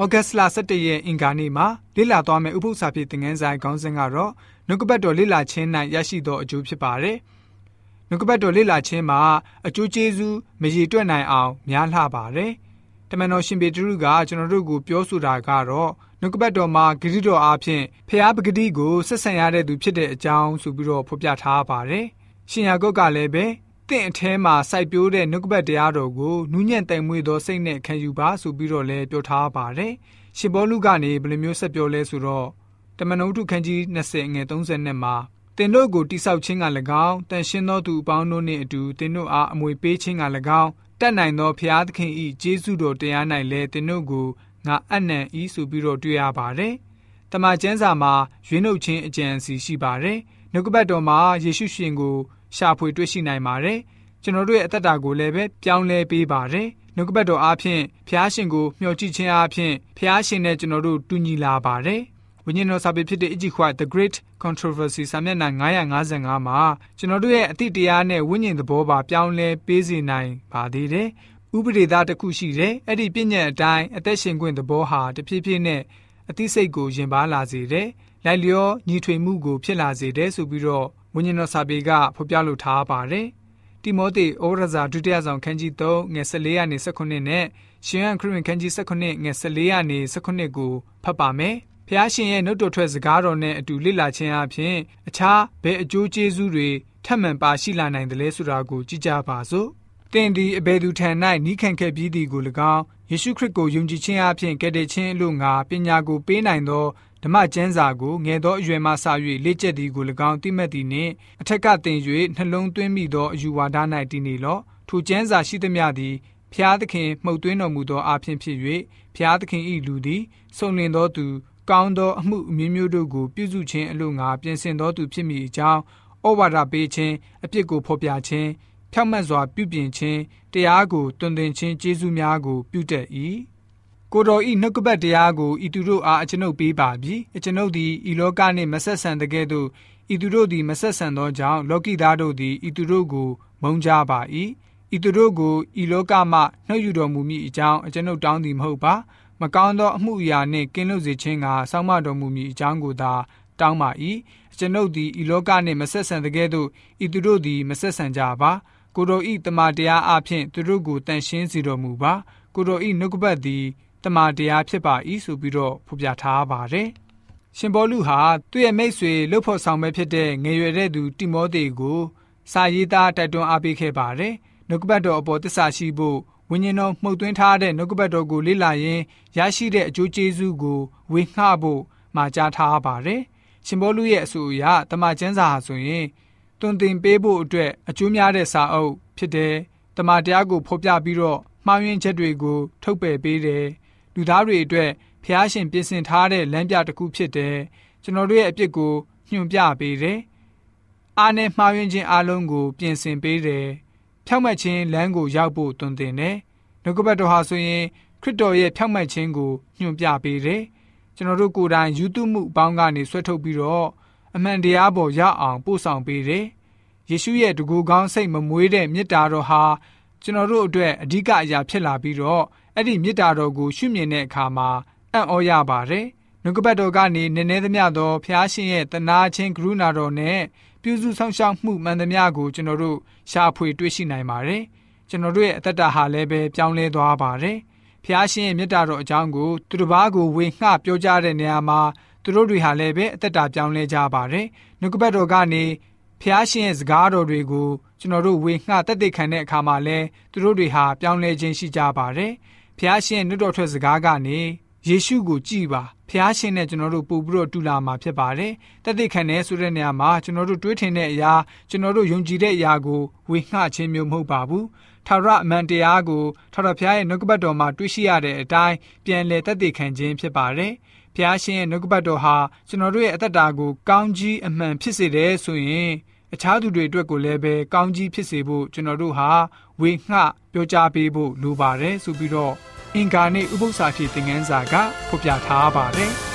ဩဂတ်စ်လ17ရက်အင်္ဂါနေ့မှာလေ့လာသွားမယ့်ဥပုသ္စာဖြစ်သင်ခန်းဆိုင်ခေါင်းစဉ်ကတော့နှုတ်ကပတ်တော်လေ့လာခြင်း၌ရရှိသောအကျိုးဖြစ်ပါတယ်။နှုတ်ကပတ်တော်လေ့လာခြင်းမှာအကျိုးကျေးဇူးမရည်တွက်နိုင်အောင်များလှပါတယ်။တမန်တော်ရှင်ပေတရုကကျွန်တော်တို့ကိုပြောဆိုတာကတော့နှုတ်ကပတ်တော်မှာဂရုတော်အားဖြင့်ဖျားပဂတိကိုဆက်ဆံရတဲ့သူဖြစ်တဲ့အကြောင်းဆိုပြီးတော့ဖော်ပြထားပါတယ်။ရှင်ယာကုတ်ကလည်းပဲ တင့်အထဲမှာစိုက်ပျိုးတဲ့နှုတ်ကပတ်တရားတော်ကိုနူးညံ့တိုင်မွေ့သောစိတ်နဲ့ခံယူပါဆိုပြီးတော့လည်းပြောထားပါတယ်။ရှင်ဘောလူကနေဘယ်လိုမျိုးဆက်ပြောလဲဆိုတော့တမန်တော်ထုခန်းကြီး20ငယ်30နဲ့မှာတင်တို့ကိုတိဆောက်ခြင်းက၎င်းတန်ရှင်းသောသူအပေါင်းတို့နှင့်အတူတင်တို့အားအမွေပေးခြင်းက၎င်းတတ်နိုင်သောဖျားသခင်ဤဂျေစုတော်တရား၌လည်းတင်တို့ကိုငါအနံ့ဤဆိုပြီးတော့တွေ့ရပါတယ်။တမန်ကျမ်းစာမှာရွေးနှုတ်ခြင်းအကြံစီရှိပါတယ်။နှုတ်ကပတ်တော်မှာယေရှုရှင်ကို ရှာဖွေတွေ့ရှိနိုင်ပါတယ်။ကျွန်တော်တို့ရဲ့အသက်တာကိုလည်းပဲပြောင်းလဲပေးပါတယ်။နှုတ်ကပတ်တော်အားဖြင့်ဖျားရှင်ကိုမျှော်ကြည့်ခြင်းအားဖြင့်ဖျားရှင်နဲ့ကျွန်တော်တို့တူညီလာပါတယ်။ဝိညာဉ်တော်စာပေဖြစ်တဲ့ Ejikwa The Great Controversy စာမျက်နှာ955မှာကျွန်တော်တို့ရဲ့အတိတရားနဲ့ဝိညာဉ်သဘောပါပြောင်းလဲပေးစေနိုင်ပါသေးတယ်။ဥပဒေသားတစ်ခုရှိတယ်။အဲ့ဒီပြည့်ညတ်အတိုင်းအသက်ရှင်ခွင့်သဘောဟာတဖြည်းဖြည်းနဲ့အသိစိတ်ကိုယင်ပါလာစေတယ်။လိုက်လျောညီထွေမှုကိုဖြစ်လာစေတယ်ဆိုပြီးတော့ ဝိညာဉ်တော်စာပေကဖော်ပြလိုထားပါတယ်။တိမောသေဩရဇာဒုတိယဆောင်ခန်းကြီး3ငယ်14ရာနေ19နဲ့ရှင်ဟန်ခရစ်ဝင်ခန်းကြီး19ငယ်14ရာနေ19ကိုဖတ်ပါမယ်။ဖျားရှင်ရဲ့နှုတ်တော်ထွက်စကားတော်နဲ့အတူလေ့လာခြင်းအပြင်အခြားဘယ်အကျိုးကျေးဇူးတွေထပ်မံပါရှိလာနိုင်တယ်လဲဆိုတာကိုကြည့်ကြပါစို့။တင်ဒီအဘယ်သူထံ၌နီးခံခဲ့ပြီးသည်ကို၎င်းယေရှုခရစ်ကိုယုံကြည်ခြင်းအပြင်ကယ်တင်ခြင်းအလို့ငါပညာကိုပေးနိုင်သော ဓမ္မကျမ်းစာကိုငယ်သောအရွယ်မှစ၍လေ့ကျက်သည်ကို၎င်းသိမှတ်သည်နှင့်အထက်ကတင်၍နှလုံးသွင်းမိသောအယူဝါဒ၌တည်နေလော့ထိုကျမ်းစာရှိသမျှသည်ဖျားသခင်မှုတ်သွင်းတော်မူသောအဖြစ်ဖြစ်၍ဖျားသခင်၏လူသည်စုံလင်သောသူကောင်းသောအမှုအမျိုးမျိုးတို့ကိုပြုစုခြင်းအလို့ငါပြင်ဆင်သောသူဖြစ်မိအကြောင်းဩဝါဒပေးခြင်းအပြစ်ကိုဖော်ပြခြင်းဖြောက်မတ်စွာပြုပြင်ခြင်းတရားကိုတွင်တင်ခြင်းကျေးဇူးများကိုပြုတတ်၏ ကိုတော်ဤနှုတ်ကပတ်တရားကိုဤသူတို့အားအကျွန်ုပ်ပေးပါပြီအကျွန်ုပ်သည်ဤလောကနှင့်မဆက်ဆံတကဲ့သို့ဤသူတို့သည်မဆက်ဆံသောကြောင့်လောကီသားတို့သည်ဤသူတို့ကိုမုန်းကြပါ၏ဤသူတို့ကိုဤလောကမှနှုတ်ယူတော်မူမည်အကြောင်းအကျွန်ုပ်တောင်းသည်မဟုတ်ပါမကောင်းသောအမှုအရာနှင့်ကင်းလွတ်စေခြင်းကဆောင်းမတော်မူမည်အကြောင်းကိုသာတောင်းပါ၏အကျွန်ုပ်သည်ဤလောကနှင့်မဆက်ဆံတကဲ့သို့ဤသူတို့သည်မဆက်ဆံကြပါကိုတော်ဤတမန်တရားအဖျင်သူတို့ကိုတန်ရှင်းစေတော်မူပါကိုတော်ဤနှုတ်ကပတ်သည် တမန်တရားဖြစ်ပါ၏ဆိုပြီးတော့ဖော်ပြထားပါတယ်။ရှင်ဘောလူဟာသူ့ရဲ့မိတ်ဆွေလှုပ်ဖို့ဆောင်ပဲဖြစ်တဲ့ငယ်ရွယ်တဲ့သူတိမောသေကိုစာရေးသားတိုက်တွန်းအားပေးခဲ့ပါတယ်။နှုတ်ကပတ်တော်အပေါ်တစ္ဆာရှိဖို့ဝိညာဉ်တော်မှုတ်သွင်းထားတဲ့နှုတ်ကပတ်တော်ကိုလေ့လာရင်းရရှိတဲ့အကျိုးကျေးဇူးကိုဝေငှဖို့မှာကြားထားပါတယ်။ရှင်ဘောလူရဲ့အဆိုအရတမန်ကျမ်းစာဟာဆိုရင်တွင်တင်ပေးဖို့အတွက်အကျိုးများတဲ့စာအုပ်ဖြစ်တယ်။တမန်တရားကိုဖော်ပြပြီးတော့မှားယွင်းချက်တွေကိုထုတ်ပယ်ပေးတယ် လူသားတွေအတွက်ဖျားရှင်ပြင်ဆင်ထားတဲ့လမ်းပြတစ်ခုဖြစ်တယ်ကျွန်တော်တို့ရဲ့အပြစ်ကိုညွှန်ပြပေးတယ်အားနဲ့မှားယွင်းခြင်းအလုံးကို ပြင်ဆင်ပေးတယ်ဖြောက်မှတ်ခြင်းလမ်းကိုရောက်ဖို့တွင်တင်တယ်နှုတ်ကပတ်တော်ဟာဆိုရင်ခရစ်တော်ရဲ့ဖြောက်မှတ်ခြင်းကိုညွှန်ပြပေးတယ်ကျွန်တော်တို့ကိုယ်တိုင်ယူတုမှုအပေါင်းကနေဆွဲထုတ်ပြီးတော့အမှန်တရားပေါ်ရအောင်ပို့ဆောင်ပေးတယ်ယေရှုရဲ့တကူကောင်းစိတ်မမွေးတဲ့မေတ္တာတော်ဟာ ကျွန်တော်တို့အတွက်အဓိကအရာဖြစ်လာပြီးတော့အဲ့ဒီမေတ္တာတော်ကိုရှုမြင်တဲ့အခါမှာအံ့ဩရပါတယ်။နှုတ်ကပတ်တော်ကနေနည်းနည်းသမျှသောဖျားရှင်ရဲ့တနာချင်းကရုဏာတော်နဲ့ပြုစုဆောင်ရှောက်မှုမှန်သမျှကိုကျွန်တော်တို့ရှာဖွေတွေ့ရှိနိုင်ပါတယ်။ကျွန်တော်တို့ရဲ့အသက်တာဟာလည်းပဲပြောင်းလဲသွားပါတယ်။ဖျားရှင်ရဲ့မေတ္တာတော်အကြောင်းကိုသူတစ်ပါးကိုဝေငှပြောကြတဲ့နေရာမှာသူတို့တွေဟာလည်းပဲအသက်တာပြောင်းလဲကြပါတယ်။နှုတ်ကပတ်တော်ကနေ ဖျားရှင်ရဲ့စကားတော်တွေကိုကျွန်တော်တို့ဝေငှတက်တဲ့ခံတဲ့အခါမှာလဲသူတို့တွေဟာပြောင်းလဲခြင်းရှိကြပါတယ်။ဖျားရှင်နှုတ်တော်ထွက်စကားကနေယေရှုကိုကြည်ပါဖျားရှင်နဲ့ကျွန်တော်တို့ပို့ပြီးတော့တူလာမှာဖြစ်ပါတယ်တသက်ခံနေဆိုတဲ့နေရာမှာကျွန်တော်တို့တွေးထင်တဲ့အရာကျွန်တော်တို့ယုံကြည်တဲ့အရာကိုဝေငှခြင်းမျိုးမဟုတ်ပါဘူးထာဝရအမှန်တရားကိုထာဝရဘုရားရဲ့နှုတ်ကပတ်တော်မှာတွေ့ရှိရတဲ့အတိုင်းပြန်လည်တသက်ခံခြင်းဖြစ်ပါတယ်ဖျားရှင်ရဲ့နှုတ်ကပတ်တော်ဟာကျွန်တော်တို့ရဲ့အသက်တာကိုကောင်းကြီးအမှန်ဖြစ်စေတယ်ဆိုရင် အခြားသူတွေအတွက်ကိုလည်းပဲကောင်းကြီးဖြစ်စေဖို့ကျွန်တော်တို့ဟာဝေငှပြောကြားပေးဖို့လိုပါတယ်ဆိုပြီးတော့အင်္ဂါနေ့ဥပုသ္စာဖြစ်သင်ခန်းစာကဖော်ပြထားပါတယ်။